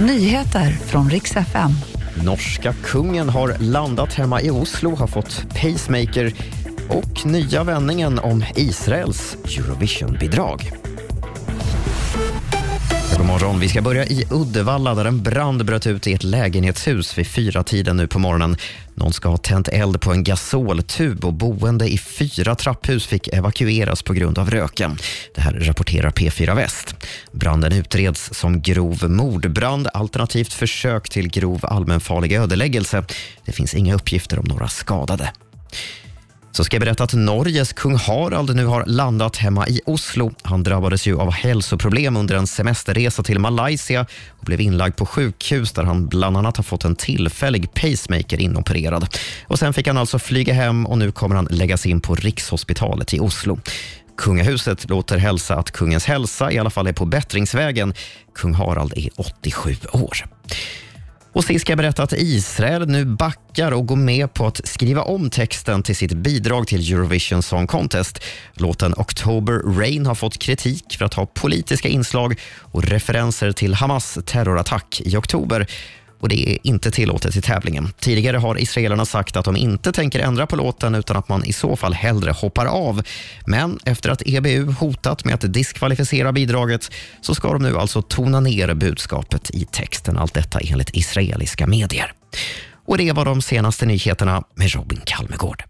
Nyheter från riks FM. Norska kungen har landat hemma i Oslo, har fått pacemaker och nya vändningen om Israels Eurovision-bidrag. Morgon. Vi ska börja i Uddevalla där en brand bröt ut i ett lägenhetshus vid fyra tiden nu på morgonen. Någon ska ha tänt eld på en gasoltub och boende i fyra trapphus fick evakueras på grund av röken. Det här rapporterar P4 Väst. Branden utreds som grov mordbrand alternativt försök till grov allmänfarlig ödeläggelse. Det finns inga uppgifter om några skadade. Så ska jag berätta att Norges kung Harald nu har landat hemma i Oslo. Han drabbades ju av hälsoproblem under en semesterresa till Malaysia och blev inlagd på sjukhus där han bland annat har fått en tillfällig pacemaker inopererad. Och sen fick han alltså flyga hem och nu kommer han läggas in på Rikshospitalet i Oslo. Kungahuset låter hälsa att kungens hälsa i alla fall är på bättringsvägen. Kung Harald är 87 år. Och sist ska jag berätta att Israel nu backar och går med på att skriva om texten till sitt bidrag till Eurovision Song Contest. Låten October Rain har fått kritik för att ha politiska inslag och referenser till Hamas terrorattack i oktober och det är inte tillåtet i tävlingen. Tidigare har israelerna sagt att de inte tänker ändra på låten utan att man i så fall hellre hoppar av. Men efter att EBU hotat med att diskvalificera bidraget så ska de nu alltså tona ner budskapet i texten. Allt detta enligt israeliska medier. Och det var de senaste nyheterna med Robin Kalmegård.